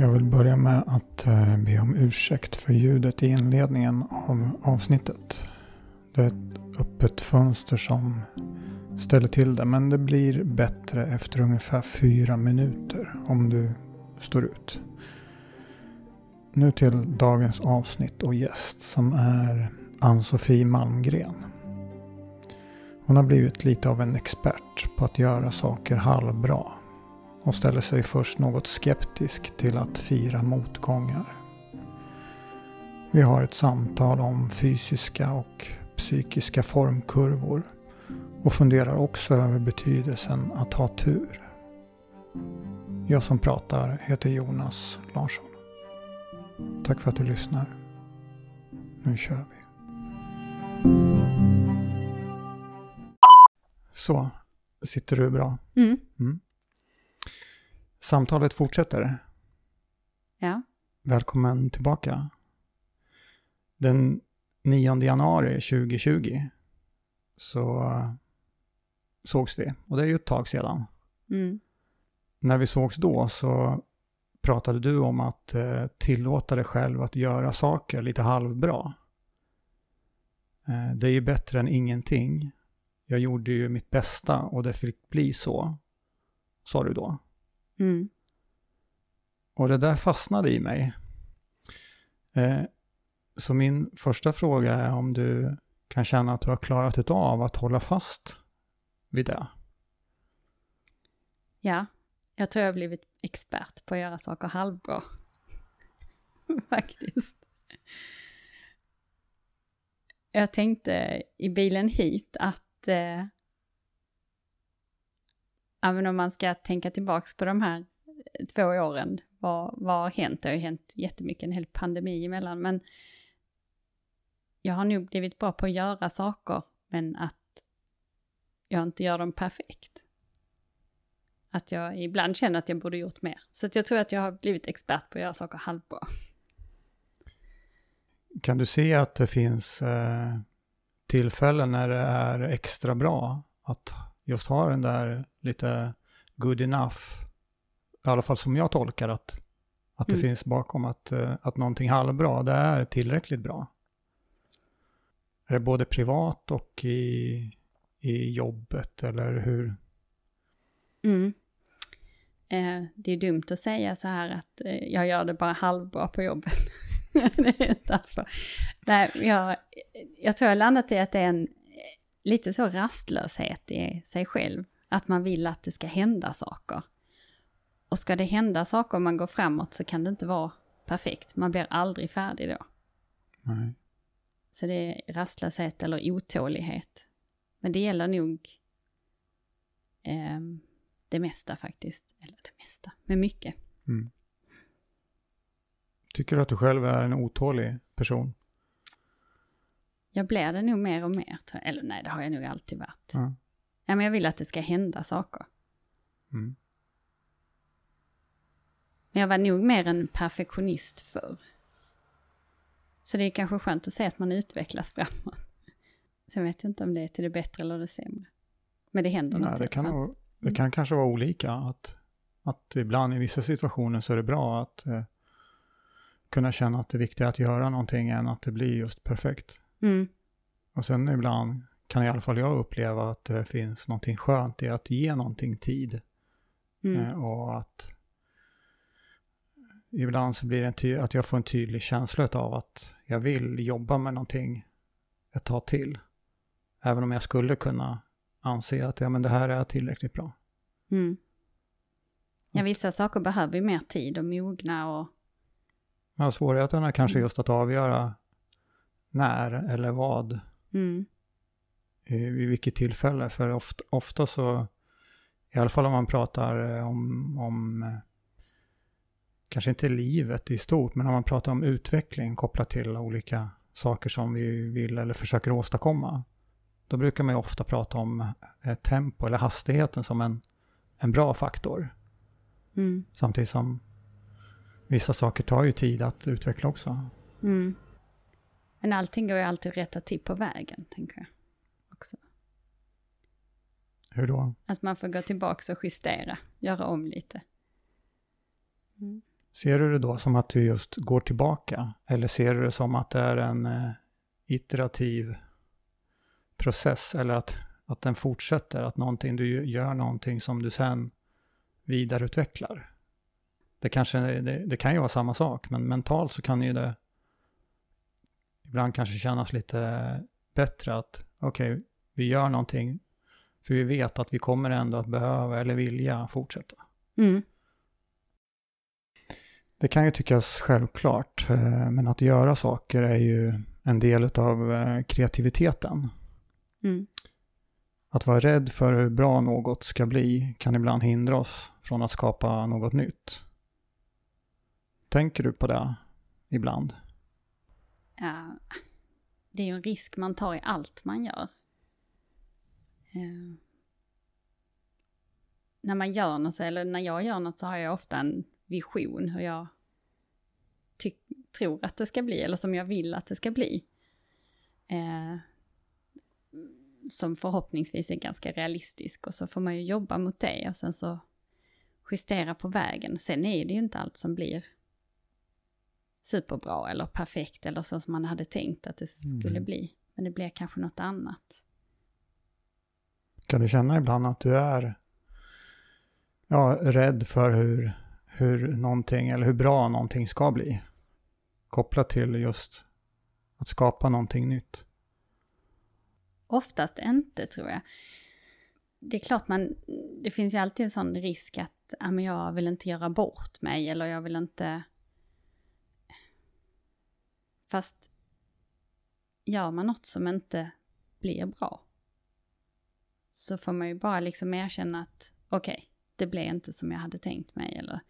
Jag vill börja med att eh, be om ursäkt för ljudet i inledningen av avsnittet. Det är ett öppet fönster som ställer till det men det blir bättre efter ungefär fyra minuter om du står ut. Nu till dagens avsnitt och gäst som är Ann-Sofie Malmgren. Hon har blivit lite av en expert på att göra saker halvbra och ställer sig först något skeptisk till att fira motgångar. Vi har ett samtal om fysiska och psykiska formkurvor och funderar också över betydelsen att ha tur. Jag som pratar heter Jonas Larsson. Tack för att du lyssnar. Nu kör vi. Så, sitter du bra? Mm. Mm. Samtalet fortsätter. Ja. Välkommen tillbaka. Den 9 januari 2020 så uh, sågs vi. Och det är ju ett tag sedan. Mm. När vi sågs då så pratade du om att uh, tillåta dig själv att göra saker lite halvbra. Uh, det är ju bättre än ingenting. Jag gjorde ju mitt bästa och det fick bli så, sa du då. Mm. Och det där fastnade i mig. Eh, så min första fråga är om du kan känna att du har klarat av att hålla fast vid det. Ja, jag tror jag har blivit expert på att göra saker halvbra. Faktiskt. Jag tänkte i bilen hit att eh, även om man ska tänka tillbaks på de här eh, två åren, vad, vad har hänt? Det har ju hänt jättemycket, en hel pandemi emellan, men jag har nog blivit bra på att göra saker, men att jag inte gör dem perfekt. Att jag ibland känner att jag borde gjort mer. Så att jag tror att jag har blivit expert på att göra saker halvbra. Kan du se att det finns eh, tillfällen när det är extra bra att just ha den där lite good enough, i alla fall som jag tolkar att, att det Mm. finns bakom att, eh, att någonting halvbra, det är tillräckligt bra. Är det både privat och i, i jobbet eller hur? Mm. Eh, det är dumt att säga så här att eh, jag gör det bara halvbra på jobbet. det är inte alls bra. Nej, jag, jag tror jag landat i att det är en eh, lite så rastlöshet i sig själv. Att man vill att det ska hända saker. Och ska det hända saker om man går framåt så kan det inte vara perfekt. Man blir aldrig färdig då. Nej. Så det är rastlöshet eller otålighet. Men det gäller nog ehm, det mesta faktiskt. Eller det mesta, men mycket. Mm. Tycker du att du själv är en otålig person? Jag blir det nog mer och mer. Eller nej, det har jag nog alltid varit. Ja. Ja, men jag vill att det ska hända saker. Mm. Men jag var nog mer en perfektionist förr. Så det är kanske skönt att se att man utvecklas framåt. Sen vet jag inte om det är till det bättre eller det sämre. Men det händer Nej, något det, kan, nog- det kan kanske vara olika. Att, att ibland i vissa situationer så är det bra att eh, kunna känna att det är viktigare att göra någonting än att det blir just perfekt. Mm, Och sen ibland kan i alla fall jag uppleva att det finns någonting skönt i att ge någonting tid. mm, Eh, och att ibland så blir det en ty- att jag får en tydlig känsla av att jag vill jobba med någonting ett tag till. Även om jag skulle kunna anse att ja, men det här är tillräckligt bra. mm. Ja, vissa saker behöver ju mer tid och mogna och... Ja, svårigheten är kanske Mm. just att avgöra när eller vad, Mm, vid vilket tillfälle. För ofta, ofta så, i alla fall om man pratar eh, om, om eh, kanske inte livet i stort, men om man pratar om utveckling kopplat till olika saker som vi vill eller försöker åstadkomma. Då brukar man ju ofta prata om eh, tempo eller hastigheten som en, en bra faktor. mm, Samtidigt som vissa saker tar ju tid att utveckla också. mm. Men allting går ju alltid att rätta till på vägen, tänker jag. Hur då? Att man får gå tillbaka och justera, göra om lite. Mm. Ser du det då som att du just går tillbaka? Eller ser du det som att det är en eh, iterativ process? Eller att, att den fortsätter? Att någonting, du gör någonting som du sen vidareutvecklar? Det, kanske, det, det kan ju vara samma sak, men mentalt så kan ju det ibland kanske kännas lite bättre att okej, okay, vi gör någonting för vi vet att vi kommer ändå att behöva eller vilja fortsätta. Mm. Det kan ju tyckas självklart, eh, men att göra saker är ju en del av eh, kreativiteten. Mm. Att vara rädd för hur bra något ska bli kan ibland hindra oss från att skapa något nytt. Tänker du på det ibland? Ja, det är ju en risk man tar i allt man gör. Eh, när man gör något, eller när jag gör något så har jag ofta en vision hur jag tror att det ska bli, eller som jag vill att det ska bli. Eh, som förhoppningsvis är ganska realistisk och så får man ju jobba mot det och sen så justera på vägen. Sen är det ju inte allt som blir superbra eller perfekt eller så som man hade tänkt att det skulle mm. bli. Men det blir kanske något annat. Kan du känna ibland att du är ja, rädd för hur, hur någonting eller hur bra någonting ska bli? Kopplat till just att skapa någonting nytt. Oftast inte tror jag. Det är klart man, det finns ju alltid en sån risk att ja, men jag vill inte göra bort mig eller jag vill inte... Fast gör man något som inte blir bra så får man ju bara liksom erkänna att okej, okay, det blev inte som jag hade tänkt mig. Eller,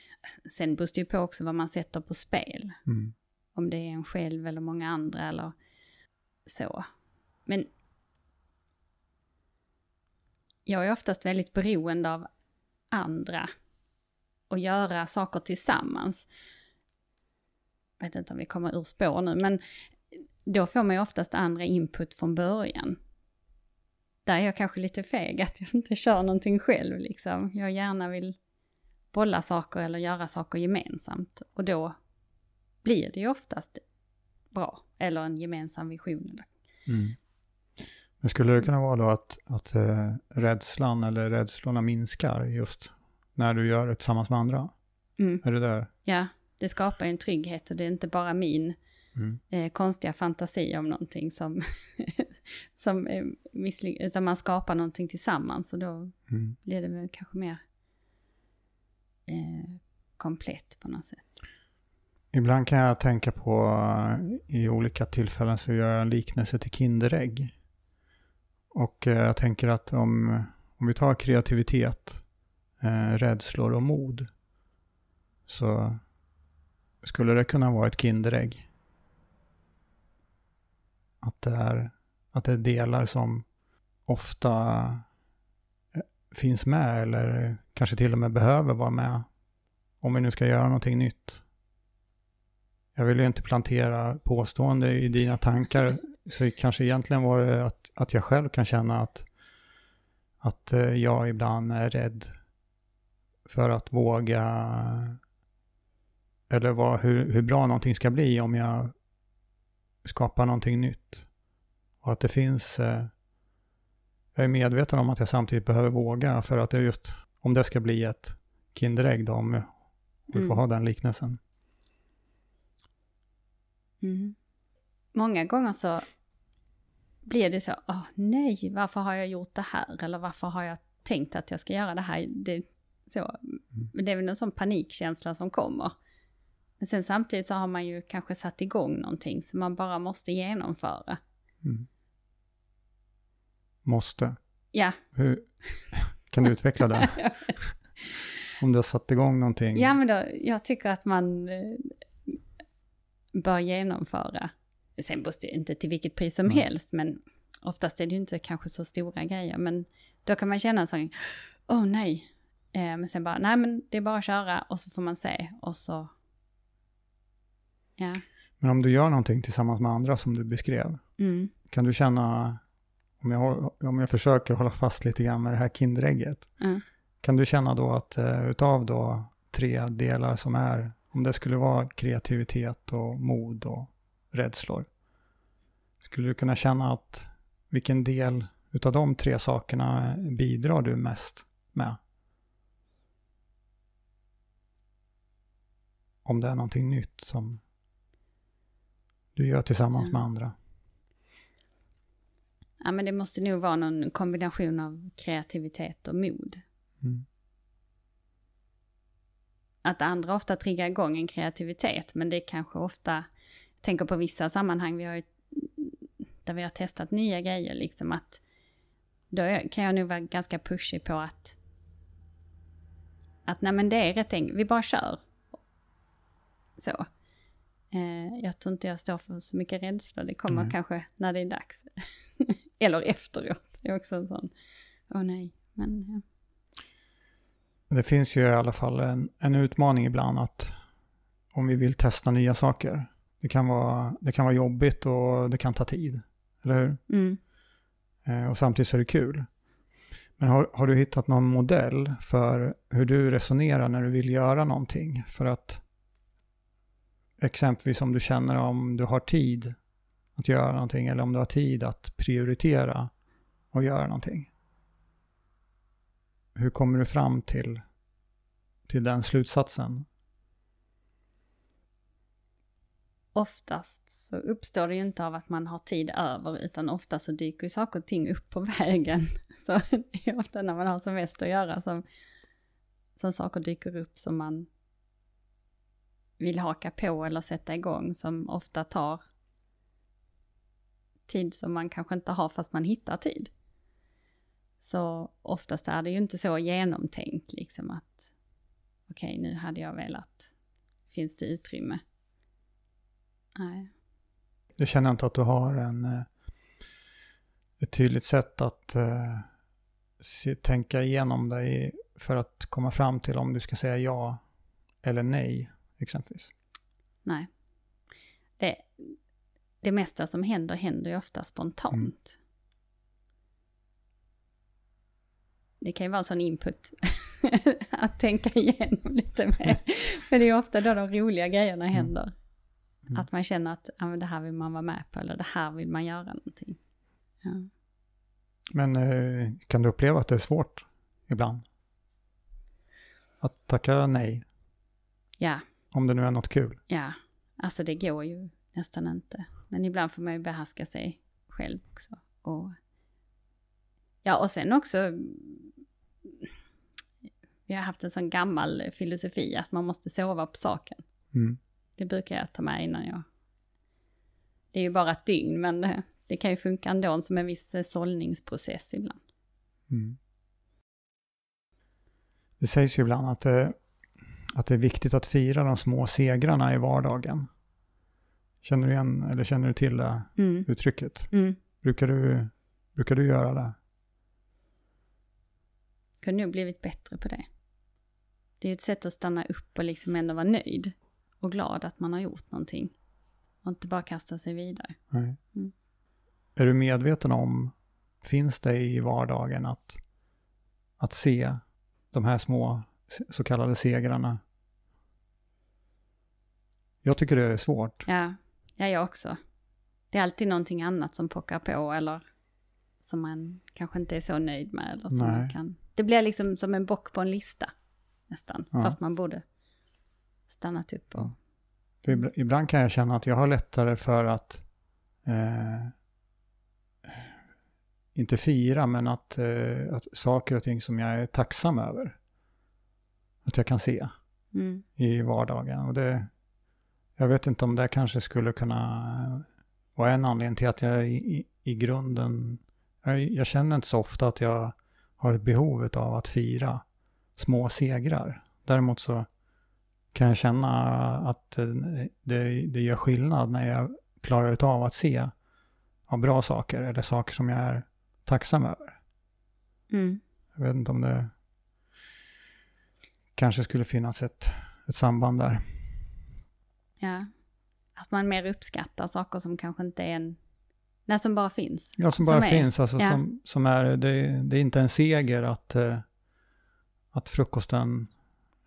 sen beror det ju på också vad man sätter på spel. Mm. Om det är en själv eller många andra eller så. Men jag är oftast väldigt beroende av andra och göra saker tillsammans. Jag vet inte om vi kommer ur spår nu, men då får man ju oftast andra input från början där är jag kanske lite feg, att jag inte kör någonting själv liksom. Jag gärna vill bolla saker eller göra saker gemensamt. Och då blir det ju oftast bra, eller en gemensam vision. Mm. Men skulle det kunna vara då att, att äh, rädslan eller rädslorna minskar just när du gör det tillsammans med andra? Mm. Är det där? Ja, det skapar en trygghet och det är inte bara min mm. eh, konstiga fantasi om någonting som, som är misslyckat, utan man skapar någonting tillsammans och då mm. blir det väl kanske mer eh, komplett på något sätt. Ibland kan jag tänka på, eh, i olika tillfällen så gör jag en liknelse till Kinderägg. Och eh, jag tänker att om, om vi tar kreativitet, eh, rädslor och mod, så skulle det kunna vara ett Kinderägg. Att det är, att det är delar som ofta eh, finns med eller kanske till och med behöver vara med. Om vi nu ska göra någonting nytt. Jag vill ju inte plantera påstående i dina tankar. Så kanske egentligen var det att, att jag själv kan känna att, att eh, jag ibland är rädd för att våga eller vad, hur, hur bra någonting ska bli om jag skapa någonting nytt. Och att det finns, eh, jag är medveten om att jag samtidigt behöver våga för att det just, om det ska bli ett Kinderägg då, om vi får mm. ha den liknelsen. Mm. Många gånger så blir det så, åh nej, varför har jag gjort det här? Eller varför har jag tänkt att jag ska göra det här? Det, så. Mm. Men det är väl en sån panikkänsla som kommer. Men sen samtidigt så har man ju kanske satt igång någonting som man bara måste genomföra. Mm. Måste? Ja. Hur, kan du utveckla det? Om du har satt igång någonting? Ja, men då, jag tycker att man eh, bör genomföra. Sen inte till vilket pris som mm. helst, men oftast är det ju inte kanske så stora grejer. Men då kan man känna en sån, åh oh, nej. Eh, men sen bara, nej men det är bara att köra och så får man se och så Ja. Men om du gör någonting tillsammans med andra som du beskrev, mm. kan du känna, om jag, om jag försöker hålla fast lite grann med det här Kinderägget, mm. kan du känna då att uh, utav då tre delar som är, om det skulle vara kreativitet och mod och rädslor. Skulle du kunna känna att vilken del utav de tre sakerna bidrar du mest med? Om det är någonting nytt som du gör tillsammans med andra. Ja, men det måste nog vara någon kombination av kreativitet och mod. Mm. Att andra ofta triggar igång en kreativitet, men det är kanske ofta, jag tänker på vissa sammanhang vi har ju, där vi har testat nya grejer, liksom att då kan jag nog vara ganska pushig på att att nej men det är rätt enkelt, vi bara kör. Så. Eh, jag tror inte jag står för så mycket rädsla, det kommer Nej. kanske när det är dags. Eller efteråt, det är också en sån, åh nej, men ja. Det finns ju i alla fall en, en utmaning ibland att om vi vill testa nya saker. Det kan vara, det kan vara jobbigt och det kan ta tid. Eller hur? Mm. Eh, och samtidigt så är det kul. Men har, har du hittat någon modell för hur du resonerar när du vill göra någonting? För att exempelvis om du känner om du har tid att göra någonting eller om du har tid att prioritera och göra någonting. Hur kommer du fram till, till den slutsatsen? oftast så uppstår det ju inte av att man har tid över, utan ofta så dyker ju saker och ting upp på vägen. Så det är ofta när man har som mest att göra som, som saker dyker upp som man vill haka på eller sätta igång, som ofta tar tid som man kanske inte har fast man hittar tid. Så oftast är det ju inte så genomtänkt liksom att okej, nu hade jag velat, finns det utrymme? Nej. Du känner inte att du har en, eh, ett tydligt sätt att uh, se, tänka igenom dig för att komma fram till om du ska säga ja eller nej, exempelvis. Nej. Det, det mesta som händer händer ju ofta spontant. Det kan ju vara en sån input att tänka igenom lite mer. För det är ofta då de roliga grejerna händer. Mm. Att man känner att ja, men det här vill man vara med på eller det här vill man göra någonting. Ja. Men eh, kan du uppleva att det är svårt ibland? Att tacka nej, ja, om det nu är något kul. ja. Alltså det går ju nästan inte. Men ibland får man ju behärska sig själv också. Och, ja, och sen också, vi har haft en sån gammal filosofi att man måste sova på saken. Mm. Det brukar jag ta med innan jag... Det är ju bara ett dygn, men det, det kan ju funka ändå som en viss eh, sållningsprocess ibland. Mm. Det sägs ju ibland att det, att det är viktigt att fira de små segrarna i vardagen. Känner du igen, eller känner du till det Mm. uttrycket? Mm. Brukar du, brukar du göra det? Kunde nog blivit bättre på det. Det är ju ett sätt att stanna upp och liksom ändå vara nöjd och glad att man har gjort någonting. Och inte bara kasta sig vidare. Mm. Är du medveten om, finns det i vardagen att, att se de här små så kallade segrarna? Jag tycker det är svårt. Ja, ja, jag också. Det är alltid någonting annat som pockar på eller som man kanske inte är så nöjd med. Eller som Nej. man kan... Det blir liksom som en bock på en lista nästan. Ja. Fast man borde stannat upp och... För ibla- ibland kan jag känna att jag har lättare för att eh, inte fira, men att, eh, att saker och ting som jag är tacksam över, att jag kan se Mm. i vardagen. Och det, jag vet inte om det kanske skulle kunna vara en anledning till att jag i, i, i grunden, jag, jag känner inte så ofta att jag har ett behov av att fira små segrar. Däremot så kan jag känna att det, det gör skillnad när jag klarar av att se ja, bra saker eller saker som jag är tacksam över. Mm. Jag vet inte om det kanske skulle finnas ett, ett samband där. Ja. Att man mer uppskattar saker som kanske inte är en... Nej, som bara finns. Ja, som Som bara är- finns. Alltså ja. som, som är, det, det är inte en seger att, eh, att frukosten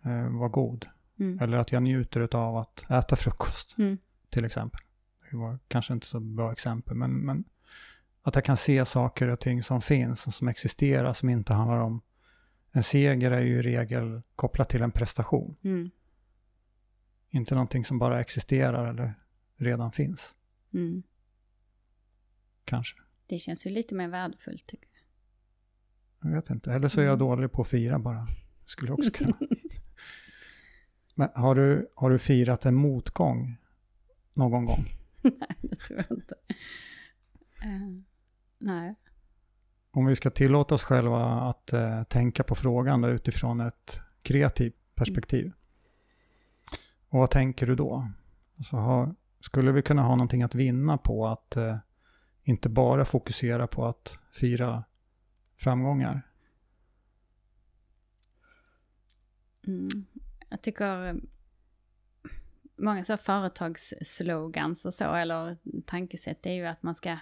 eh, vara god. Mm. Eller att jag njuter av att äta frukost, Mm. till exempel. Det var kanske inte så bra exempel, men, men att jag kan se saker och ting som finns och som existerar, som inte handlar om... En seger är ju i regel kopplat till en prestation, Mm. inte någonting som bara existerar eller redan finns, Mm. kanske. Det känns ju lite mer värdefullt tycker jag. Jag vet inte, eller så är jag Mm. dålig på att fira bara. Skulle också kunna. Men har du, har du firat en motgång någon gång? nej, det tror jag inte. Eh, nej. Om vi ska tillåta oss själva att eh, tänka på frågan då, utifrån ett kreativt perspektiv. Och vad tänker du då? Alltså, ha, skulle vi kunna ha någonting att vinna på att eh, inte bara fokusera på att fira framgångar? Mm. Jag tycker eh, många så företagsslogans och så, eller tankesätt, det är ju att man ska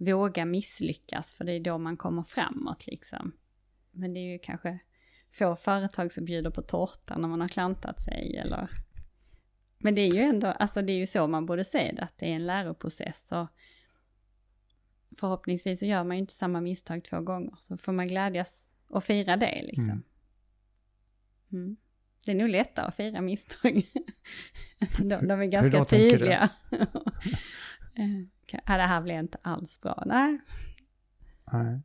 våga misslyckas, för det är då man kommer framåt liksom. Men det är ju kanske få företag som bjuder på tårta när man har klantat sig, eller... Men det är ju ändå, alltså det är ju så man borde se det, att det är en läroprocess. Och förhoppningsvis så gör man ju inte samma misstag två gånger, så får man glädjas och fira det liksom. Mm. Mm. Det är nog lättare att fira misstag. de, de är ganska tydliga. Ja, det här blir inte alls bra. Nej. Nej.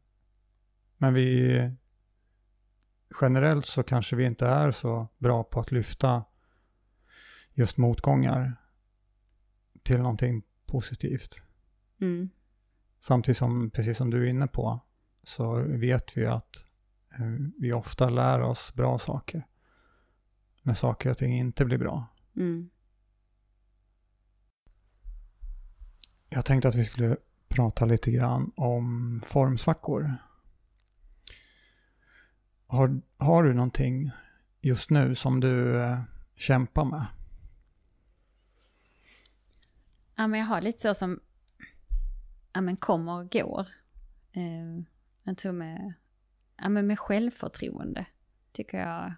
Men vi... Generellt så kanske vi inte är så bra på att lyfta just motgångar till någonting positivt. Mm. Samtidigt som, precis som du är inne på, så vet vi att eh, vi ofta lär oss bra saker. När saker och ting inte blir bra. Mm. Jag tänkte att vi skulle prata lite grann om formsvackor. Har, har du någonting just nu som du eh, kämpar med? Ja, men jag har lite så som, ja men kommer och går. Eh, jag tror med, ja men med självförtroende tycker jag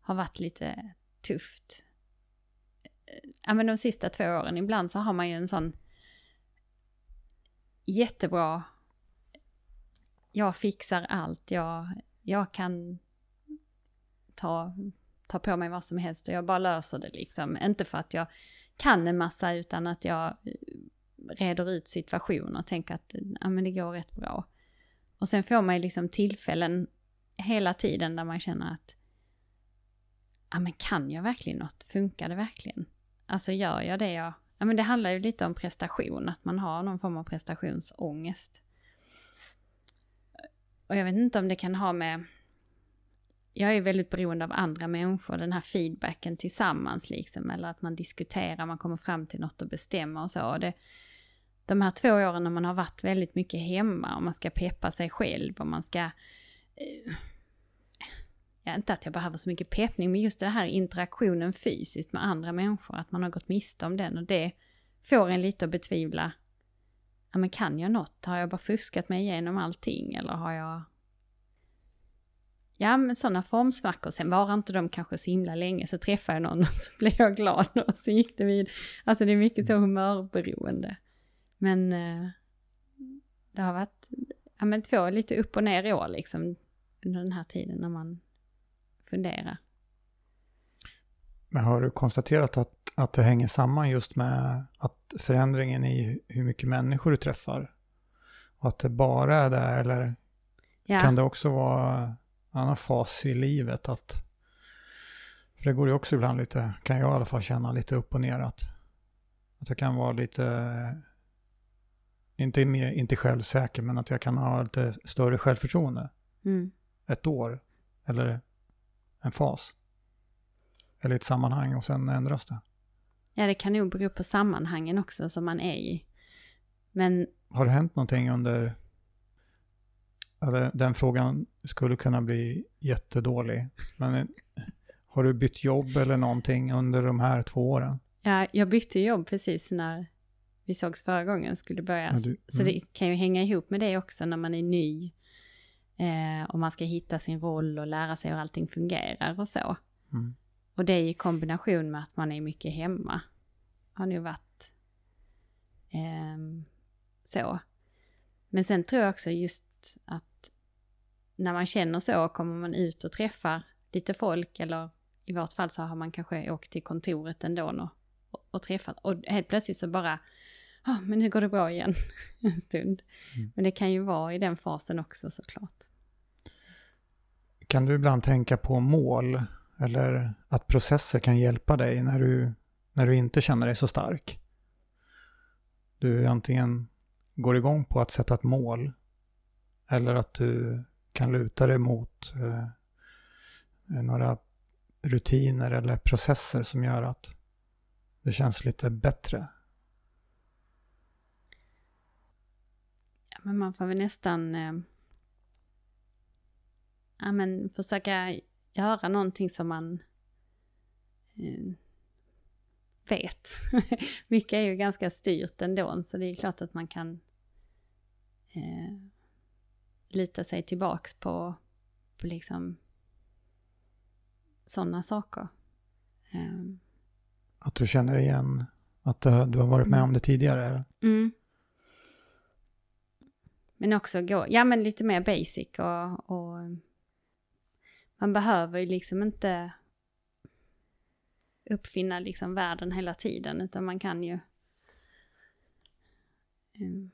har varit lite tufft. Ja men de sista två åren, ibland så har man ju en sån jättebra, jag fixar allt, jag, jag kan ta, ta på mig vad som helst och jag bara löser det liksom. Inte för att jag kan en massa utan att jag eh, reder ut situationer och tänker att ja, men det går rätt bra. Och sen får man ju liksom tillfällen hela tiden där man känner att ja men kan jag verkligen något? Funkar det verkligen? Alltså gör jag det jag... Ja men det handlar ju lite om prestation, att man har någon form av prestationsångest. Och jag vet inte om det kan ha med... Jag är väldigt beroende av andra människor, den här feedbacken tillsammans liksom, eller att man diskuterar, man kommer fram till något och bestämmer och så. Och det, de här två åren när man har varit väldigt mycket hemma och man ska peppa sig själv och man ska... Eh, Ja, inte att jag behöver så mycket peppning, men just den här interaktionen fysiskt med andra människor, att man har gått miste om den och det får en lite att betvivla, ja men kan jag något? Har jag bara fuskat mig igenom allting eller har jag... Ja men sådana formsvackor, sen varar inte de kanske så himla länge, så träffar jag någon och så blir jag glad och så gick det vid. Alltså det är mycket så humörberoende. Men eh, det har varit, ja men två lite upp och ner i år liksom, under den här tiden när man fundera. Men har du konstaterat att, att det hänger samman just med att förändringen i hur mycket människor du träffar? Och att det bara är det, eller Ja, kan det också vara en annan fas i livet? Att, för det går ju också ibland lite, kan jag i alla fall känna, lite upp och ner. Att, att jag kan vara lite, inte, mer, inte självsäker, men att jag kan ha lite större självförtroende. mm, Ett år, eller en fas. Eller ett sammanhang och sen ändras det. ja, det kan nog bero på sammanhangen också som man är i. Men Har det hänt någonting under... Eller, den frågan skulle kunna bli jättedålig. Men har du bytt jobb eller någonting under de här två åren? ja, jag bytte jobb precis när vi sågs förra gången skulle börja. Ja, du- Så mm. det kan ju hänga ihop med det också när man är ny. Eh, och man ska hitta sin roll och lära sig hur allting fungerar och så. Mm. Och det är i kombination med att man är mycket hemma. Har nog varit eh, så. Men sen tror jag också just att när man känner så kommer man ut och träffar lite folk eller i vart fall så har man kanske åkt till kontoret ändå och, och, och träffat och helt plötsligt så bara oh, men nu går det bra igen en stund. Mm. Men det kan ju vara i den fasen också såklart. Kan du ibland tänka på mål eller att processer kan hjälpa dig när du, när du inte känner dig så stark? Du antingen går igång på att sätta ett mål eller att du kan luta dig mot eh, några rutiner eller processer som gör att det känns lite bättre. Men man får väl nästan eh, ja, men försöka göra någonting som man eh, vet. Mycket är ju ganska styrt ändå, så det är klart att man kan eh, lita sig tillbaks på, på liksom sådana saker. Um. Att du känner igen att du, du har varit med mm. om det tidigare? Mm. Men också gå, ja men lite mer basic och, och man behöver ju liksom inte uppfinna liksom världen hela tiden utan man kan ju um,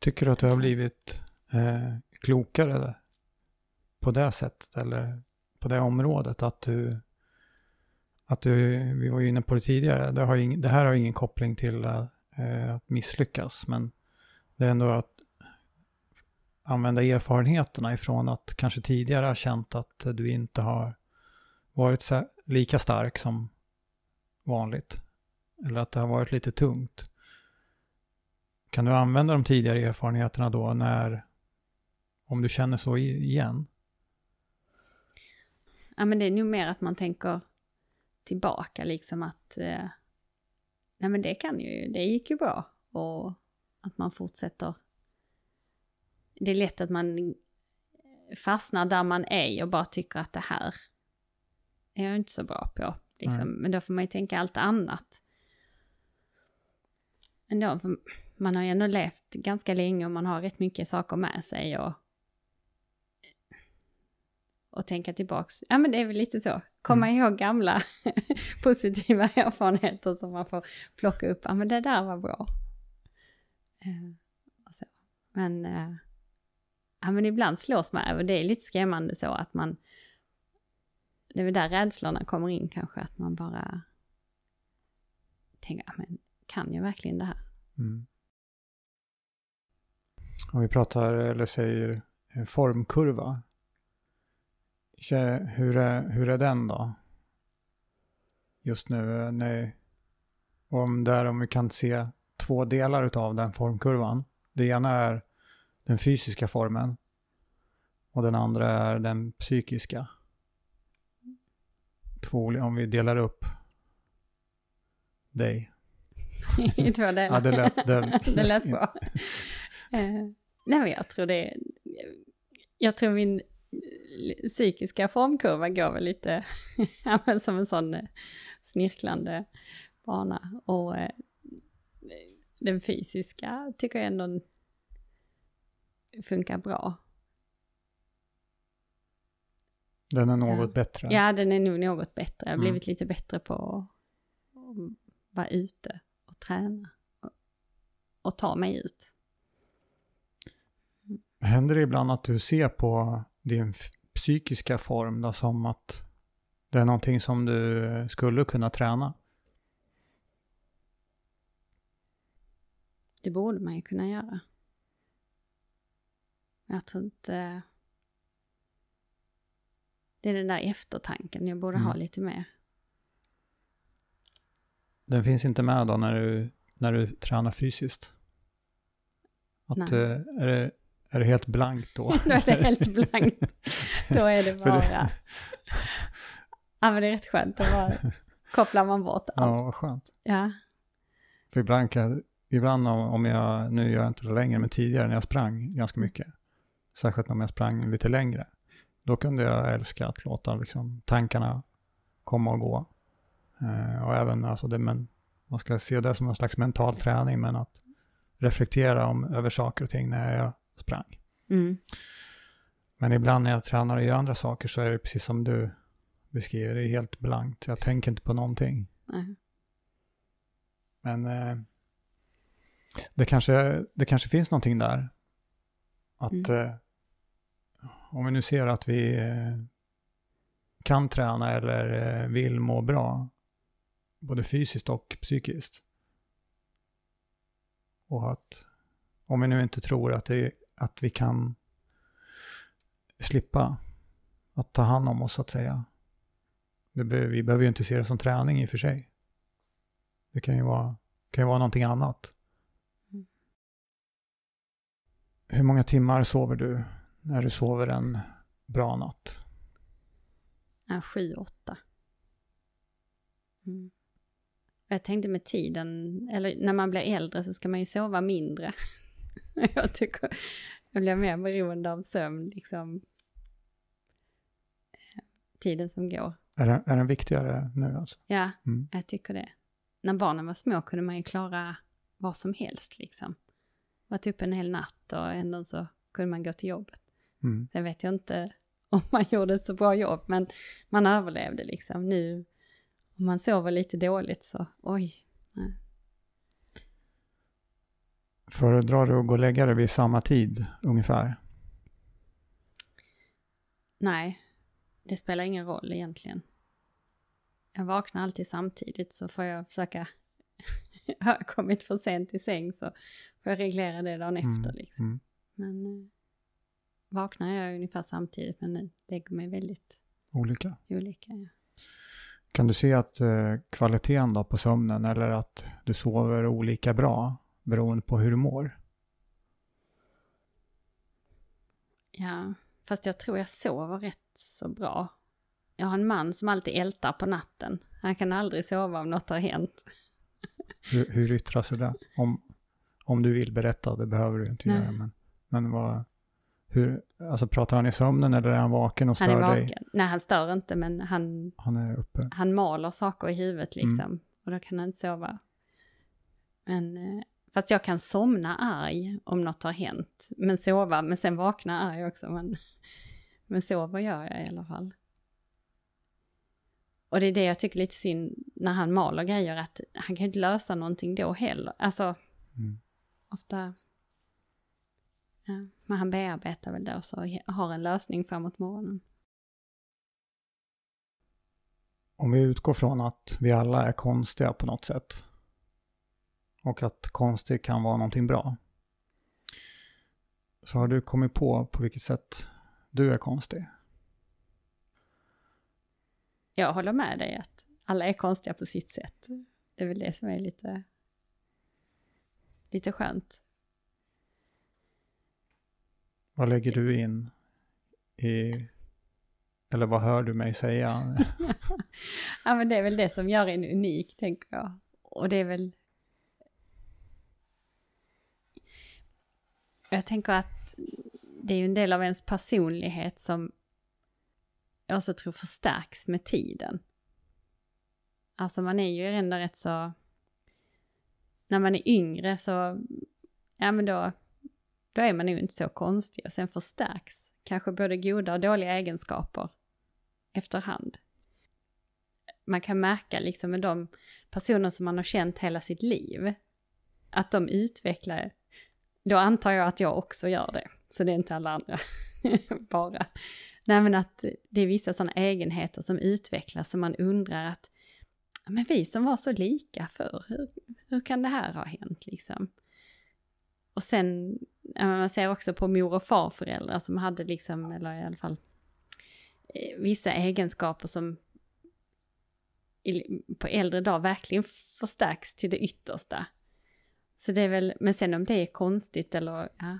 Tycker du att du har blivit eh, klokare på det sättet eller på det området? Att du, att du, vi var ju inne på det tidigare, det, har ing, det här har ingen koppling till eh, att misslyckas, men det är ändå att använda erfarenheterna ifrån att kanske tidigare ha känt att du inte har varit så, lika stark som vanligt. Eller att det har varit lite tungt. Kan du använda de tidigare erfarenheterna då när, om du känner så igen? Ja men det är nog mer att man tänker tillbaka liksom att eh, nej men det kan ju, det gick ju bra och att man fortsätter. Det är lätt att man fastnar där man är och bara tycker att det här är jag inte så bra på. Liksom. Men då får man ju tänka allt annat. Ändå, för man har ju ändå levt ganska länge och man har rätt mycket saker med sig och och tänka tillbaks. Ja men det är väl lite så. Komma mm. ihåg gamla positiva erfarenheter som man får plocka upp. Ja men det där var bra. Uh, så. Men, uh, ja, men ibland slås man över, det är lite skrämmande så att man, det är väl där rädslorna kommer in kanske, att man bara tänker, ja men kan jag verkligen det här? Mm. Om vi pratar, eller säger formkurva, hur är, hur är den då? Just nu, eh, när, om, där, om vi kan se två delar av den formkurvan. Det ena är den fysiska formen och den andra är den psykiska. Två, om vi delar upp dig. I två delar. ja, det lät, det, det lät bra. uh, nej, men jag tror det, jag tror min psykiska formkurva går väl lite som en sån eh, snirklande bana. Och eh, den fysiska tycker jag ändå funkar bra. Den är något ja. bättre? Ja, den är nog något bättre. Jag har mm. blivit lite bättre på att vara ute och träna och, och ta mig ut. Händer det ibland att du ser på din psykiska form då, som att det är någonting som du skulle kunna träna? Det borde man ju kunna göra. Jag tror inte... Det är den där eftertanken jag borde mm. ha lite mer. Den finns inte med då när du, när du tränar fysiskt? Att, Nej. Eh, är det är det helt blankt då? då är det helt blankt. Då är det bara... ja men det är rätt skönt, då bara kopplar man bort allt. Ja, vad skönt. Ja. För ibland, kan, ibland om jag, nu gör jag inte det längre, men tidigare när jag sprang ganska mycket, Särskilt om jag sprang lite längre. Då kunde jag älska att låta liksom, tankarna komma och gå. Eh, och även, alltså det, men, man ska se det som en slags mental träning, men att reflektera om, över saker och ting när jag sprang. Mm. Men ibland när jag tränar och gör andra saker så är det precis som du beskriver, det är helt blankt. Jag tänker inte på någonting. Nej. Men eh, det, kanske, det kanske finns någonting där. Att Mm. eh, om vi nu ser att vi eh, kan träna eller eh, vill må bra, både fysiskt och psykiskt. Och att om vi nu inte tror att, det, att vi kan slippa att ta hand om oss så att säga. Be, vi behöver ju inte se det som träning i och för sig. Det kan ju vara, kan ju vara någonting annat. Mm. Hur många timmar sover du när du sover en bra natt? Sju, åtta. Mm. Jag tänkte med tiden, eller när man blir äldre så ska man ju sova mindre. jag tycker jag blir mer beroende av sömn, liksom. eh, Tiden som går. Är, den- är den viktigare nu alltså? Ja, Mm. jag tycker det. När barnen var små kunde man ju klara vad som helst liksom. Varit uppe en hel natt och ändå så kunde man gå till jobbet. Mm. Sen vet jag inte om man gjorde ett så bra jobb, men man överlevde liksom. Nu, om man sover lite dåligt så, oj. Nej. Föredrar du att gå och lägga dig vid samma tid ungefär? Nej, det spelar ingen roll egentligen. Jag vaknar alltid samtidigt så får jag försöka, har jag kommit för sent i säng så får jag reglera det dagen efter liksom. Mm. Men eh, vaknar jag ungefär samtidigt men lägger mig väldigt Olika. olika. Ja. Kan du se att eh, kvaliteten då på sömnen eller att du sover olika bra beroende på hur du mår? Ja, fast jag tror jag sover rätt så bra. Jag har en man som alltid ältar på natten. Han kan aldrig sova om något har hänt. Hur, hur yttrar sig det? Om, om du vill berätta, det behöver du inte Nej. göra. Men, men vad, hur, alltså pratar han i sömnen eller är han vaken och Han är stör vaken. dig? Nej, han stör inte men han, Han är uppe. han maler saker i huvudet Mm. liksom. Och då kan han inte sova. Men, eh, fast jag kan somna arg om något har hänt. Men sova, men sen vakna arg också. Men, men sova gör jag i alla fall. Och det är det jag tycker är lite synd när han maler grejer, att han kan ju inte lösa någonting då heller. Alltså, Mm. ofta... Ja, men han bearbetar väl det och så har en lösning framåt morgonen. Om vi utgår från att vi alla är konstiga på något sätt och att konstig kan vara någonting bra. Så har du kommit på på vilket sätt du är konstig? Jag håller med dig att alla är konstiga på sitt sätt. Det är väl det som är lite, lite skönt. Vad lägger du in i, eller vad hör du mig säga? Ja men det är väl det som gör en unik tänker jag. Och det är väl... Jag tänker att det är ju en del av ens personlighet som jag också tror förstärks med tiden. Alltså man är ju ändå rätt så... När man är yngre så, ja men då, då är man nog inte så konstig. Och sen förstärks kanske både goda och dåliga egenskaper efterhand man kan märka liksom med de personer som man har känt hela sitt liv, att de utvecklar, då antar jag att jag också gör det, så det är inte alla andra bara. Nej men att det är vissa sådana egenheter som utvecklas som man undrar att, men vi som var så lika förr, hur, hur kan det här ha hänt liksom? Och sen, man ser också på mor och farföräldrar som hade liksom, eller i alla fall eh, vissa egenskaper som på äldre dag verkligen förstärks till det yttersta. Så det är väl, men sen om det är konstigt eller, ja,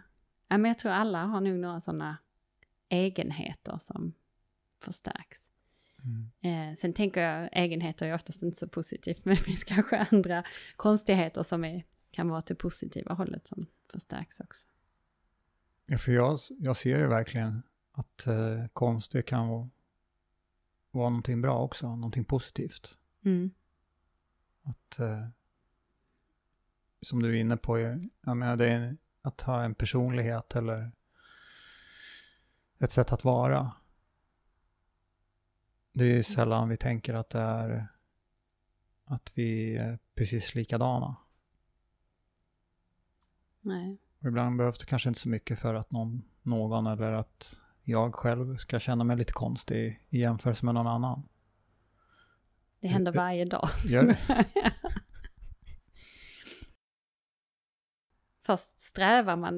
ja men jag tror alla har nog några sådana egenheter som förstärks. Mm. Eh, sen tänker jag, egenheter är oftast inte så positivt, men det finns kanske andra konstigheter som är, kan vara till positiva hållet som förstärks också. Ja, för jag, jag ser ju verkligen att eh, konst det kan vara, vara någonting bra också, någonting positivt. Mm. Att, eh, som du är inne på, jag menar, det är att ha en personlighet eller ett sätt att vara. Det är ju sällan vi tänker att det är att vi är precis likadana. Nej. Och ibland behövs det kanske inte så mycket för att någon, någon eller att jag själv ska känna mig lite konstig i jämförelse med någon annan. Det händer varje dag. Gör det? Först strävar man,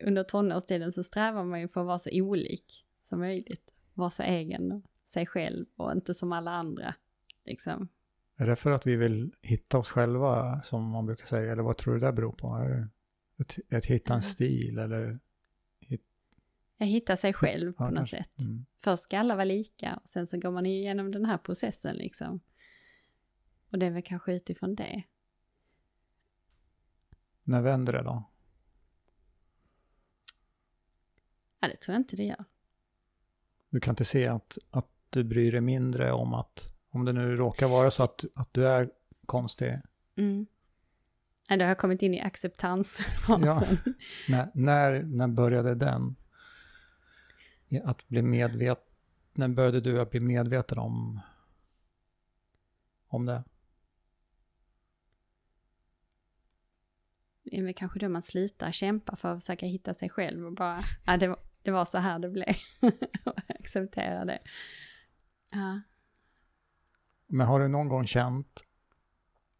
under tonårstiden så strävar man ju för att vara så olik som möjligt. Vara så egen, sig själv och inte som alla andra. Liksom. Är det för att vi vill hitta oss själva som man brukar säga? Eller vad tror du det beror på? Att, att hitta en Mm. stil eller? Jag hittar sig själv på Ja, något kanske. sätt. Mm. Först ska alla vara lika och sen så går man igenom den här processen liksom. Och det är väl kanske utifrån det. När vänder det då? Ja, det tror jag inte det gör. Du kan inte se att, att du bryr dig mindre om att, om det nu råkar vara så att, att du är konstig. Mm. Ja, då har kommit in i acceptansfasen. När, när, när började den? Att bli medveten, när började du att bli medveten om, om det? Det är väl kanske då man slutar kämpa för att försöka hitta sig själv och bara, ja det var, det var så här det blev. och acceptera det. Ja. Men har du någon gång känt,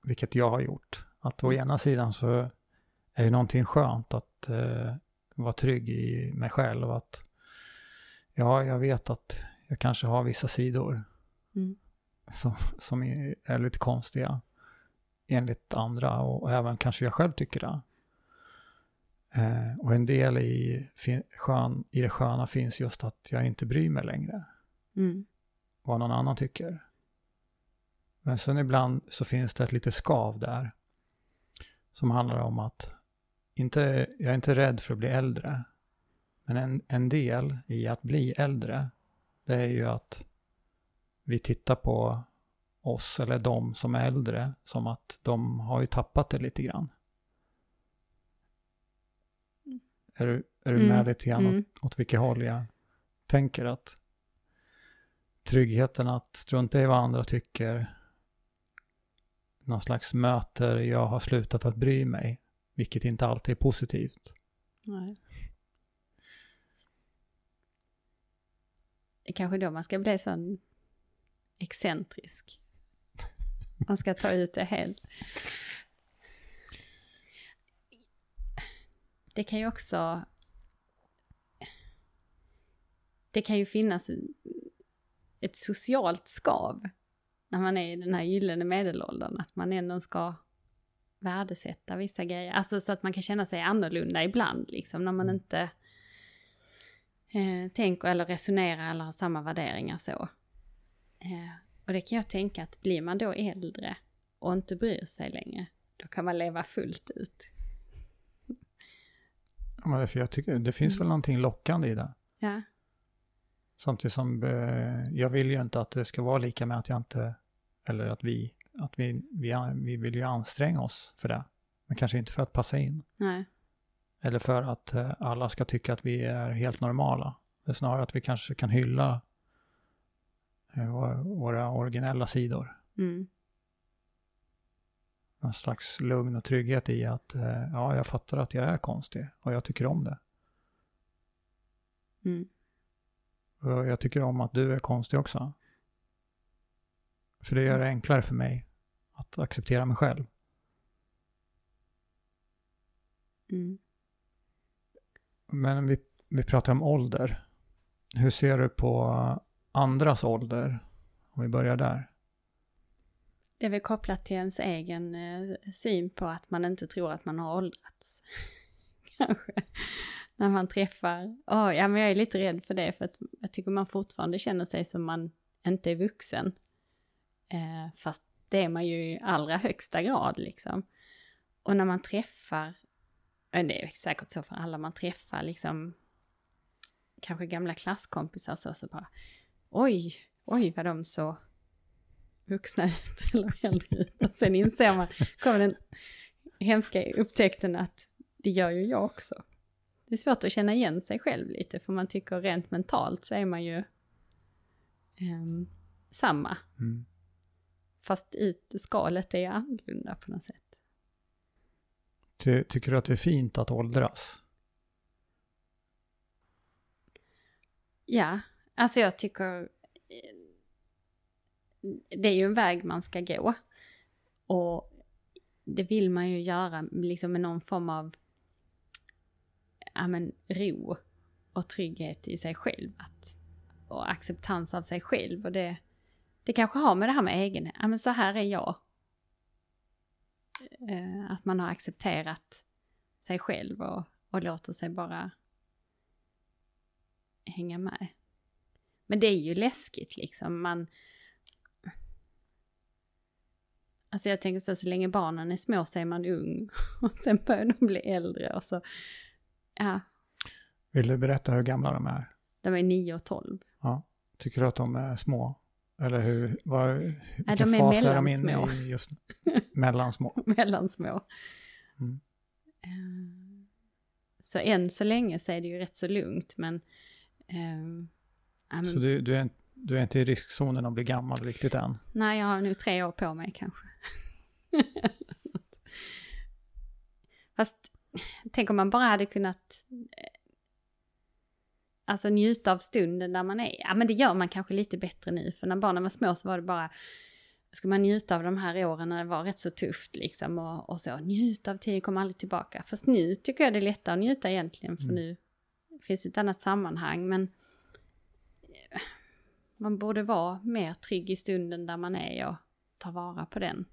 vilket jag har gjort, att å ena sidan så är det någonting skönt att eh, vara trygg i mig själv. Att ja, jag vet att jag kanske har vissa sidor Mm. som, som är, är lite konstiga enligt andra och även kanske jag själv tycker det. Eh, och en del i, skön, i det sköna finns just att jag inte bryr mig längre Mm. vad någon annan tycker. Men sen ibland så finns det ett litet skav där. Som handlar om att inte, jag är inte rädd för att bli äldre. Men en, en del i att bli äldre, det är ju att vi tittar på oss eller de som är äldre som att de har ju tappat det lite grann. Är du, är du Mm, med lite grann mm. åt, åt vilket håll jag tänker att tryggheten att strunta i vad andra tycker, någon slags möter jag har slutat att bry mig, vilket inte alltid är positivt. Nej. Det är kanske då man ska bli sån excentrisk. Man ska ta ut det helt. Det kan ju också... Det kan ju finnas ett socialt skav när man är i den här gyllene medelåldern, att man ändå ska värdesätta vissa grejer. Alltså så att man kan känna sig annorlunda ibland, liksom när man inte eh, tänker eller resonerar eller har samma värderingar så. Eh, och det kan jag tänka att blir man då äldre och inte bryr sig längre, då kan man leva fullt ut. Ja, men för jag tycker, det finns väl någonting lockande i det. Ja, Samtidigt som eh, jag vill ju inte att det ska vara lika med att jag inte, eller att vi, att vi, vi, vi vill ju anstränga oss för det. Men kanske inte för att passa in. nej, Eller för att eh, alla ska tycka att vi är helt normala. Det är snarare att vi kanske kan hylla eh, våra, våra originella sidor. mm, En slags lugn och trygghet i att eh, ja, jag fattar att jag är konstig och jag tycker om det. mm, Och jag tycker om att du är konstig också. För det gör det enklare för mig att acceptera mig själv. mm. Men vi, vi pratar om ålder. Hur ser du på andras ålder? Om vi börjar där. Det är väl kopplat till ens egen eh, syn på att man inte tror att man har åldrats. Kanske. När man träffar, oh, ja men jag är lite rädd för det för att jag tycker man fortfarande känner sig som man inte är vuxen. Eh, fast det är man ju i allra högsta grad liksom. Och när man träffar, det är säkert så för alla man träffar liksom kanske gamla klasskompisar så, så bara oj, oj vad de så vuxna ut eller äldre ut. Och sen inser man, kommer den hemska upptäckten att det gör ju jag också. Det är svårt att känna igen sig själv lite för man tycker rent mentalt så är man ju um, samma. Mm. Fast ut, skalet är annorlunda på något sätt. Ty, tycker du att det är fint att åldras? Ja, alltså jag tycker det är ju en väg man ska gå. Och det vill man ju göra liksom med någon form av ja, men, ro och trygghet i sig själv. Att, och acceptans av sig själv. Och det, det kanske har med det här med egen, ja men så här är jag. Eh, att man har accepterat sig själv och, och låter sig bara hänga med. Men det är ju läskigt liksom. Man... Alltså jag tänker så, så länge barnen är små så är man ung. Och sen börjar de bli äldre och så... Ja. Vill du berätta hur gamla de är? De är 9 och 12. Ja. Tycker du att de är små? Eller hur, vad, vilken ja, de är fas är de inne i just nu? Mellansmå. Mellansmå. Mm. Eh, Så än så länge så är det ju rätt så lugnt men... men Så du, du, är, du är inte i riskzonen att bli gammal riktigt än? Nej, jag har nu tre år på mig kanske. Fast tänk om man bara hade kunnat eh, alltså njuta av stunden där man är. Ja, men det gör man kanske lite bättre nu. För när barnen var små så var det bara, ska man njuta av de här åren när det var rätt så tufft liksom. Och, och så, njuta av tiden, kommer aldrig tillbaka. Fast nu tycker jag det är lättare att njuta egentligen. För Mm. nu finns ett annat sammanhang. Men man borde vara mer trygg i stunden där man är och ta vara på den.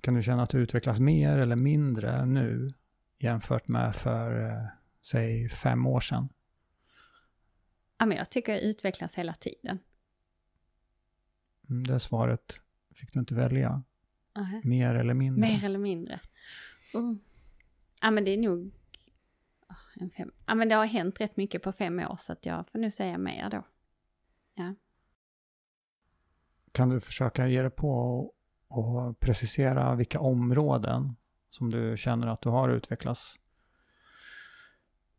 Kan du känna att du utvecklas mer eller mindre nu jämfört med för, eh, säg, fem år sedan? Ja, men jag tycker jag utvecklas hela tiden. Mm, Det svaret fick du inte välja. Nähä. Mer eller mindre? Mer eller mindre. Oh. Ja men det är nog en fem. Ja men det har hänt rätt mycket på fem år så att jag får nu säga mer då. Kan du försöka ge dig på och precisera vilka områden som du känner att du har utvecklats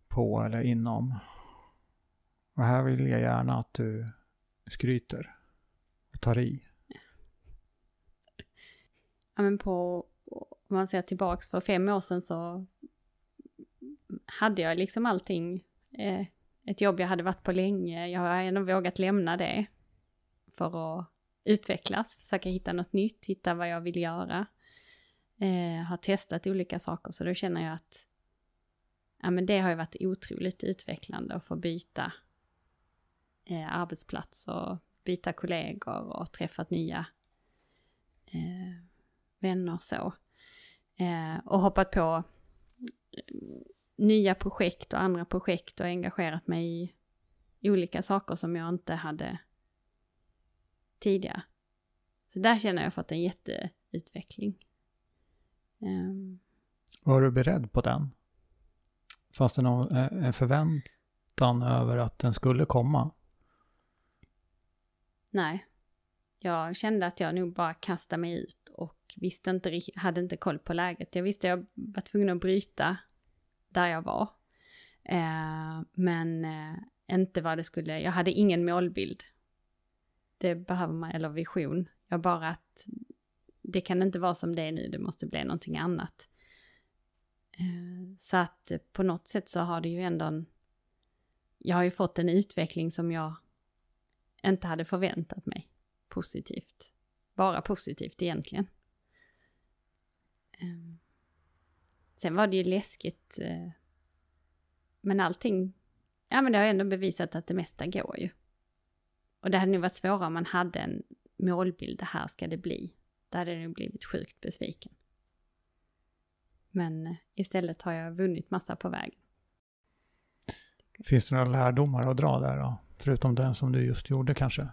på eller inom? Och här vill jag gärna att du skryter och tar i. Ja men på, om man ser tillbaks för fem år sedan så hade jag liksom allting. Eh, ett jobb jag hade varit på länge. Jag har ändå vågat lämna det. För att utvecklas, försöka hitta något nytt, hitta vad jag vill göra. Eh, har testat olika saker så då känner jag att ja, men det har ju varit otroligt utvecklande att få byta eh, arbetsplats och byta kollegor och träffat nya eh, vänner så. Eh, och hoppat på nya projekt och andra projekt och engagerat mig i olika saker som jag inte hade tidigare. Så där känner jag fått en jätteutveckling. Ehm, Var du beredd på den? Fanns det någon, eh, en förväntan över att den skulle komma? nej, jag kände att jag nog bara kastade mig ut och visste inte, hade inte koll på läget. Jag visste att jag var tvungen att bryta där jag var. Eh, men eh, inte vad det skulle, jag hade ingen målbild. Det behöver man, eller vision. Jag bara att det kan inte vara som det är nu, det måste bli någonting annat. Eh, så att på något sätt så har det ju ändå en, jag har ju fått en utveckling som jag inte hade förväntat mig positivt. Bara positivt egentligen. Ehm, Sen var det ju läskigt. eh, Men allting, ja men det har ändå bevisat att det mesta går ju. Och det hade nog varit svårare om man hade en målbild, det här ska det bli. Där hade jag nog blivit sjukt besviken. Men eh, istället har jag vunnit massa på vägen. Finns det några lärdomar att dra där då? Förutom den som du just gjorde kanske?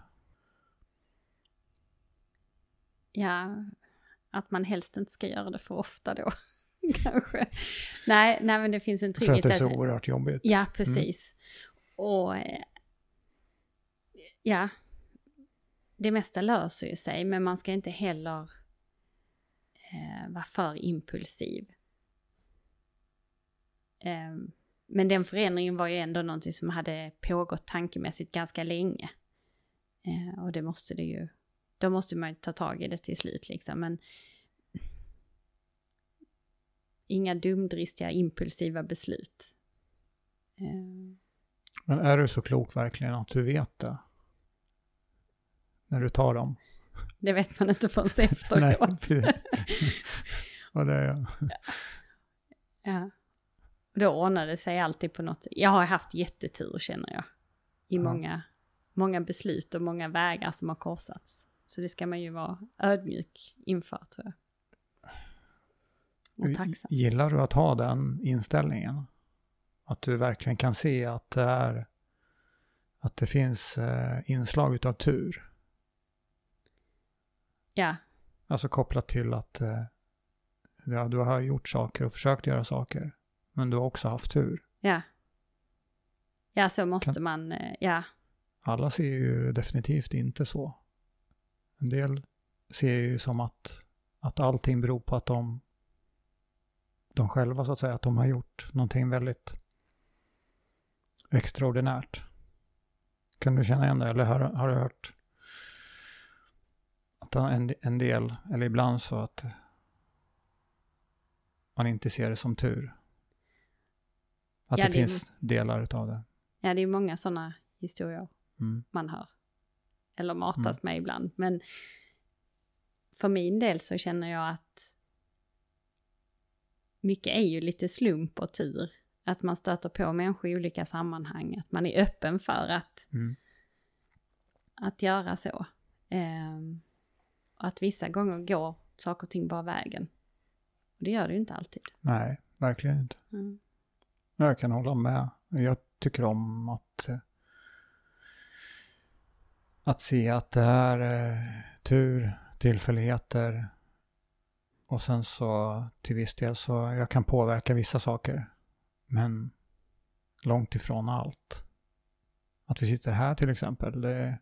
Ja, att man helst inte ska göra det för ofta då. kanske. Nej, nej, men det finns en För att trygghet. det är så oerhört jobbigt. Ja, precis. Och eh, ja, det mesta löser ju sig, men man ska inte heller eh, vara för impulsiv. Eh, men den förändringen var ju ändå någonting som hade pågått tankemässigt ganska länge. Eh, och det måste det ju, då måste man ju ta tag i det till slut liksom. Men inga dumdristiga impulsiva beslut. Eh, Men är du så klok verkligen att du vet det? När du tar dem? Det vet man inte förrän Nej, efteråt. precis. Och det är, ja. Och då ordnar det sig alltid på något Jag har haft jättetur känner jag. I Ja. många, många beslut och många vägar som har korsats. Så det ska man ju vara ödmjuk inför tror jag. Och tacksam. Gillar du att ha den inställningen? Att du verkligen kan se att det är att det finns eh, inslag utav tur. Ja, Alltså kopplat till att eh, ja, du har gjort saker och försökt göra saker. Men du har också haft tur. ja. Ja, så måste Kan- man, eh, ja. Alla ser ju definitivt inte så. En del ser ju som att, att allting beror på att de, de själva så att säga, att de har gjort någonting väldigt extraordinärt. Kan du känna igen det eller har, har du hört att en, en del, eller ibland så att man inte ser det som tur? Att Ja, det, det är- finns delar utav det. Ja, det är många sådana historier Mm. man hör. Eller matas med ibland. Men för min del så känner jag att mycket är ju lite slump och tur. Att man stöter på människor i olika sammanhang. Att man är öppen för att, Mm. att göra så. Ehm, och att vissa gånger går saker och ting bara vägen. Och det gör det ju inte alltid. Nej, verkligen inte. Mm. Jag kan hålla med. Jag tycker om att, eh, att se att det är eh, tur, tillfälligheter och sen så till viss del så jag kan påverka vissa saker. Men långt ifrån allt. Att vi sitter här till exempel, det,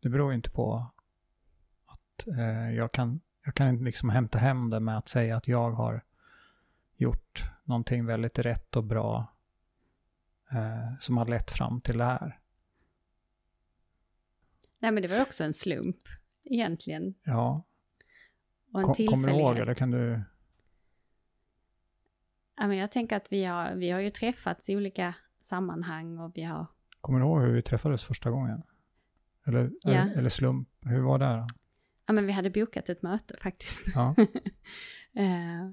det beror inte på att eh, jag kan, jag kan inte liksom hämta hem det med att säga att jag har gjort någonting väldigt rätt och bra eh, som har lett fram till det här. Nej men det var också en slump egentligen. Ja, Och en kom, kommer du ihåg tillfällighet. eller kan du? Ja, men jag tänker att vi har, vi har ju träffats i olika sammanhang och vi har... Kommer du ihåg hur vi träffades första gången? Eller, Ja. eller, eller slump, hur var det? då? Ja, men vi hade bokat ett möte faktiskt. Ja. Eh,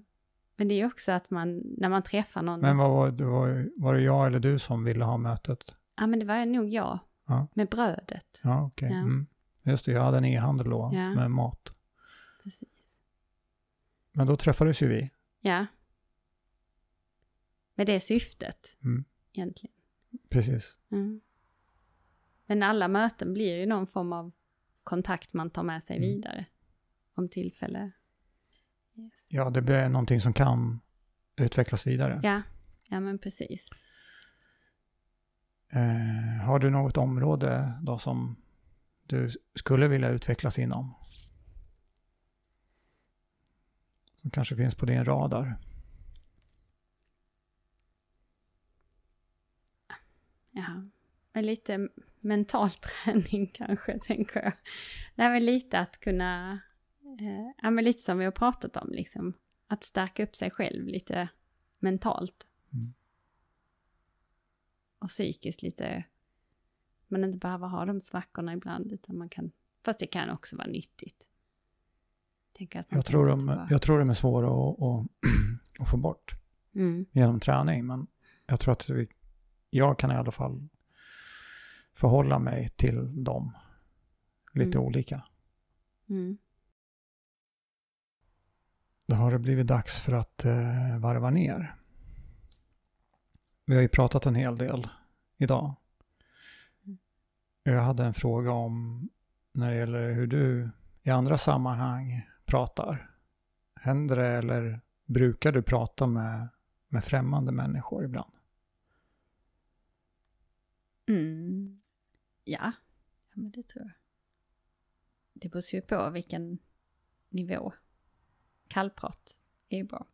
men det är ju också att man, när man träffar någon... Men vad var, det var, var det jag eller du som ville ha mötet? Ja, men det var nog jag. Ja. Med brödet. Ja, okej. Ja. Mm. Just det, jag hade en e-handel då med mat. Precis. Men då träffades ju vi. Ja. Med det syftet, Mm. egentligen. Precis. Mm. Men alla möten blir ju någon form av kontakt man tar med sig Mm. vidare. Om tillfälle. Yes. Ja, det blir någonting som kan utvecklas vidare. Ja, ja men precis. Eh, har du något område då som du skulle vilja utvecklas inom? Som kanske finns på din radar? Ja, men lite mental träning kanske, tänker jag. Nej, men lite att kunna, eh, ja men lite som vi har pratat om, liksom. Att stärka upp sig själv lite mentalt. Mm. Och psykiskt lite, man inte behöver ha de svackorna ibland, utan man kan, fast det kan också vara nyttigt. Jag tror, de, jag tror de är svåra att, att, att få bort Mm, genom träning. Men jag tror att vi, jag kan i alla fall förhålla mig till dem lite Mm. olika. mm, Då har det blivit dags för att eh, varva ner. Vi har ju pratat en hel del idag. Mm. Jag hade en fråga om när det gäller hur du i andra sammanhang pratar. Händer det eller brukar du prata med, med främmande människor ibland? Mm. Ja. ja, men det tror jag. Det beror ju på vilken nivå. Kallprat är ju bra.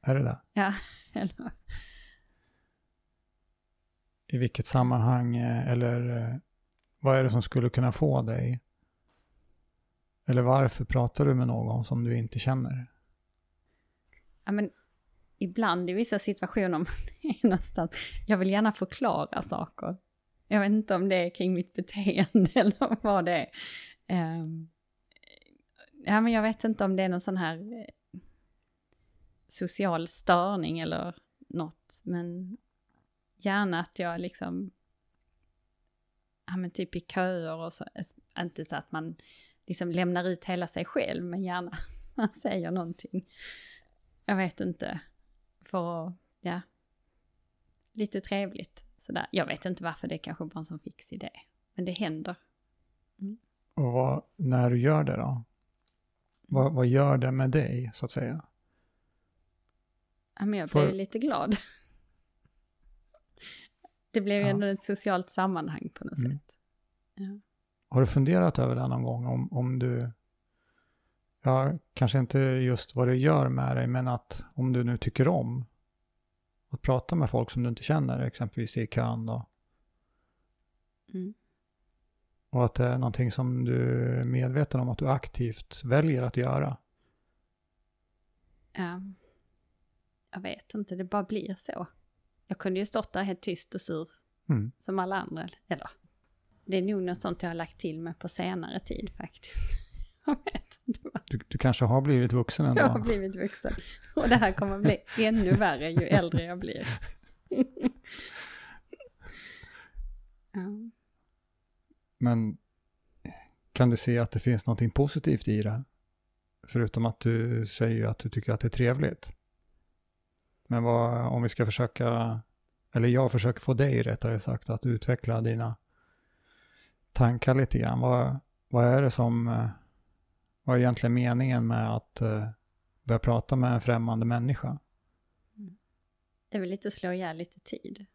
Är det det? Ja, eller I vilket sammanhang eh, eller eh, vad är det som skulle kunna få dig? Eller varför pratar du med någon som du inte känner? Ja, men ibland i vissa situationer någonstans, jag vill gärna förklara saker. Jag vet inte om det är kring mitt beteende eller vad det är. Um, ja, men jag vet inte om det är någon sån här eh, social störning eller något, men gärna att jag liksom, ja men typ i köer och så, eh, inte så att man liksom lämnar ut hela sig själv, men gärna man säger någonting. Jag vet inte, för att, ja, lite trevligt sådär. Jag vet inte varför det är kanske bara en sån fix idé, men det händer. Mm. Och vad, när du gör det då? Vad, vad gör det med dig, så att säga? Ja, men jag blir för... lite glad. Det blev ja. ändå ett socialt sammanhang på något mm. sätt. Ja. Har du funderat över det någon gång? Om, om du, ja, kanske inte just vad det gör med dig, men att om du nu tycker om att prata med folk som du inte känner, exempelvis i kön då. Mm. Och att det är någonting som du är medveten om att du aktivt väljer att göra. Ja. Jag vet inte, det bara blir så. Jag kunde ju stått där helt tyst och sur. Mm. Som alla andra. Eller, det är nog något sånt jag har lagt till mig på senare tid faktiskt. Jag vet inte vad. Du, du kanske har blivit vuxen ändå? Jag har blivit vuxen. Och det här kommer bli ännu värre ju äldre jag blir. ja. Men kan du se att det finns någonting positivt i det? Förutom att du säger att du tycker att det är trevligt. Men vad, om vi ska försöka, eller jag försöker få dig rättare sagt att utveckla dina tankar lite grann. Vad, vad är det som, eh, vad är egentligen meningen med att uh, börja prata med en främmande människa? Det är väl lite att slå ihjäl lite tid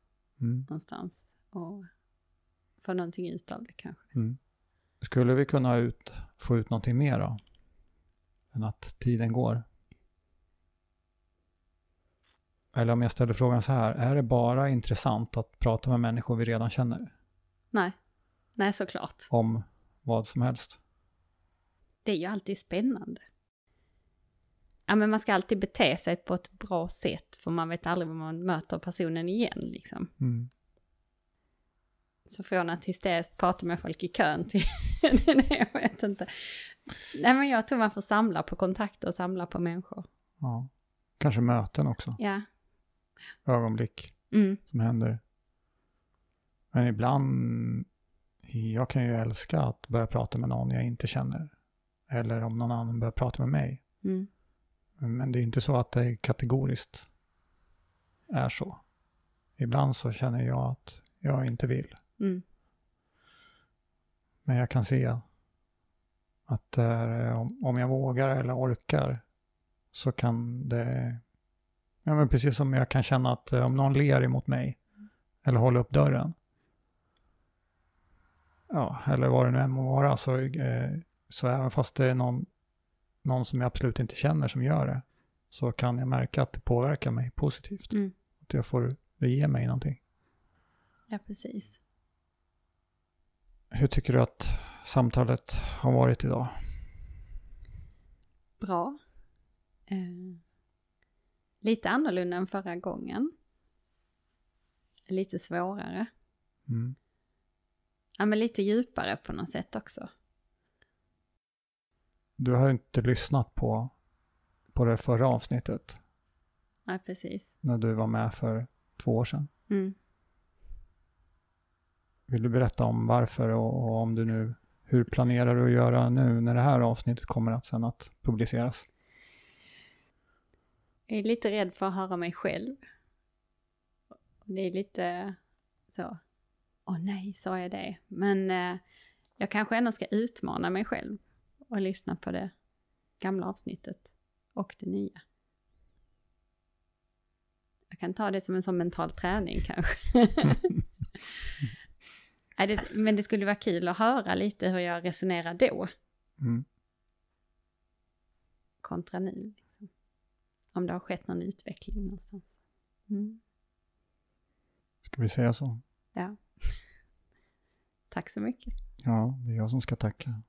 mm. någonstans och få någonting ut av det kanske. Mm. Skulle vi kunna ut, få ut någonting mer då? Än att tiden går? Eller om jag ställer frågan så här, är det bara intressant att prata med människor vi redan känner? Nej, nej såklart. Om vad som helst? Det är ju alltid spännande. Ja, men man ska alltid bete sig på ett bra sätt, för man vet aldrig vad man möter personen igen liksom. Mm. Så från att hysteriskt prata med folk i kön till, jag vet inte. Nej men jag tror man får samla på kontakter och samla på människor. Ja, kanske möten också. Ja, ögonblick mm. som händer. Men ibland, jag kan ju älska att börja prata med någon jag inte känner. Eller om någon annan börjar prata med mig. Mm. Men det är inte så att det kategoriskt är så. Ibland så känner jag att jag inte vill. Mm. Men jag kan se att om jag vågar eller orkar så kan det Ja, men precis som jag kan känna att eh, om någon ler emot mig eller håller upp dörren, ja, eller vad det nu än må vara, så, eh, så även fast det är någon, någon som jag absolut inte känner som gör det, så kan jag märka att det påverkar mig positivt. Mm. Att jag får, det ger mig någonting. Ja, precis. Hur tycker du att samtalet har varit idag? Bra. Eh, Lite annorlunda än förra gången. Lite svårare. Mm. Ja, men lite djupare på något sätt också. Du har inte lyssnat på, på det förra avsnittet? Nej, precis. När du var med för två år sedan? Mm. Vill du berätta om varför och, och om du nu, hur planerar du att göra nu när det här avsnittet kommer att sen att publiceras? Jag är lite rädd för att höra mig själv. Det är lite så, åh nej, sa jag det? Men eh, jag kanske ändå ska utmana mig själv och lyssna på det gamla avsnittet och det nya. Jag kan ta det som en sån mental träning kanske. Men det skulle vara kul att höra lite hur jag resonerar då. Mm. Kontra nu. Liksom. Om det har skett någon utveckling någonstans. Mm. Ska vi säga så? Ja. Tack så mycket. Ja, det är jag som ska tacka.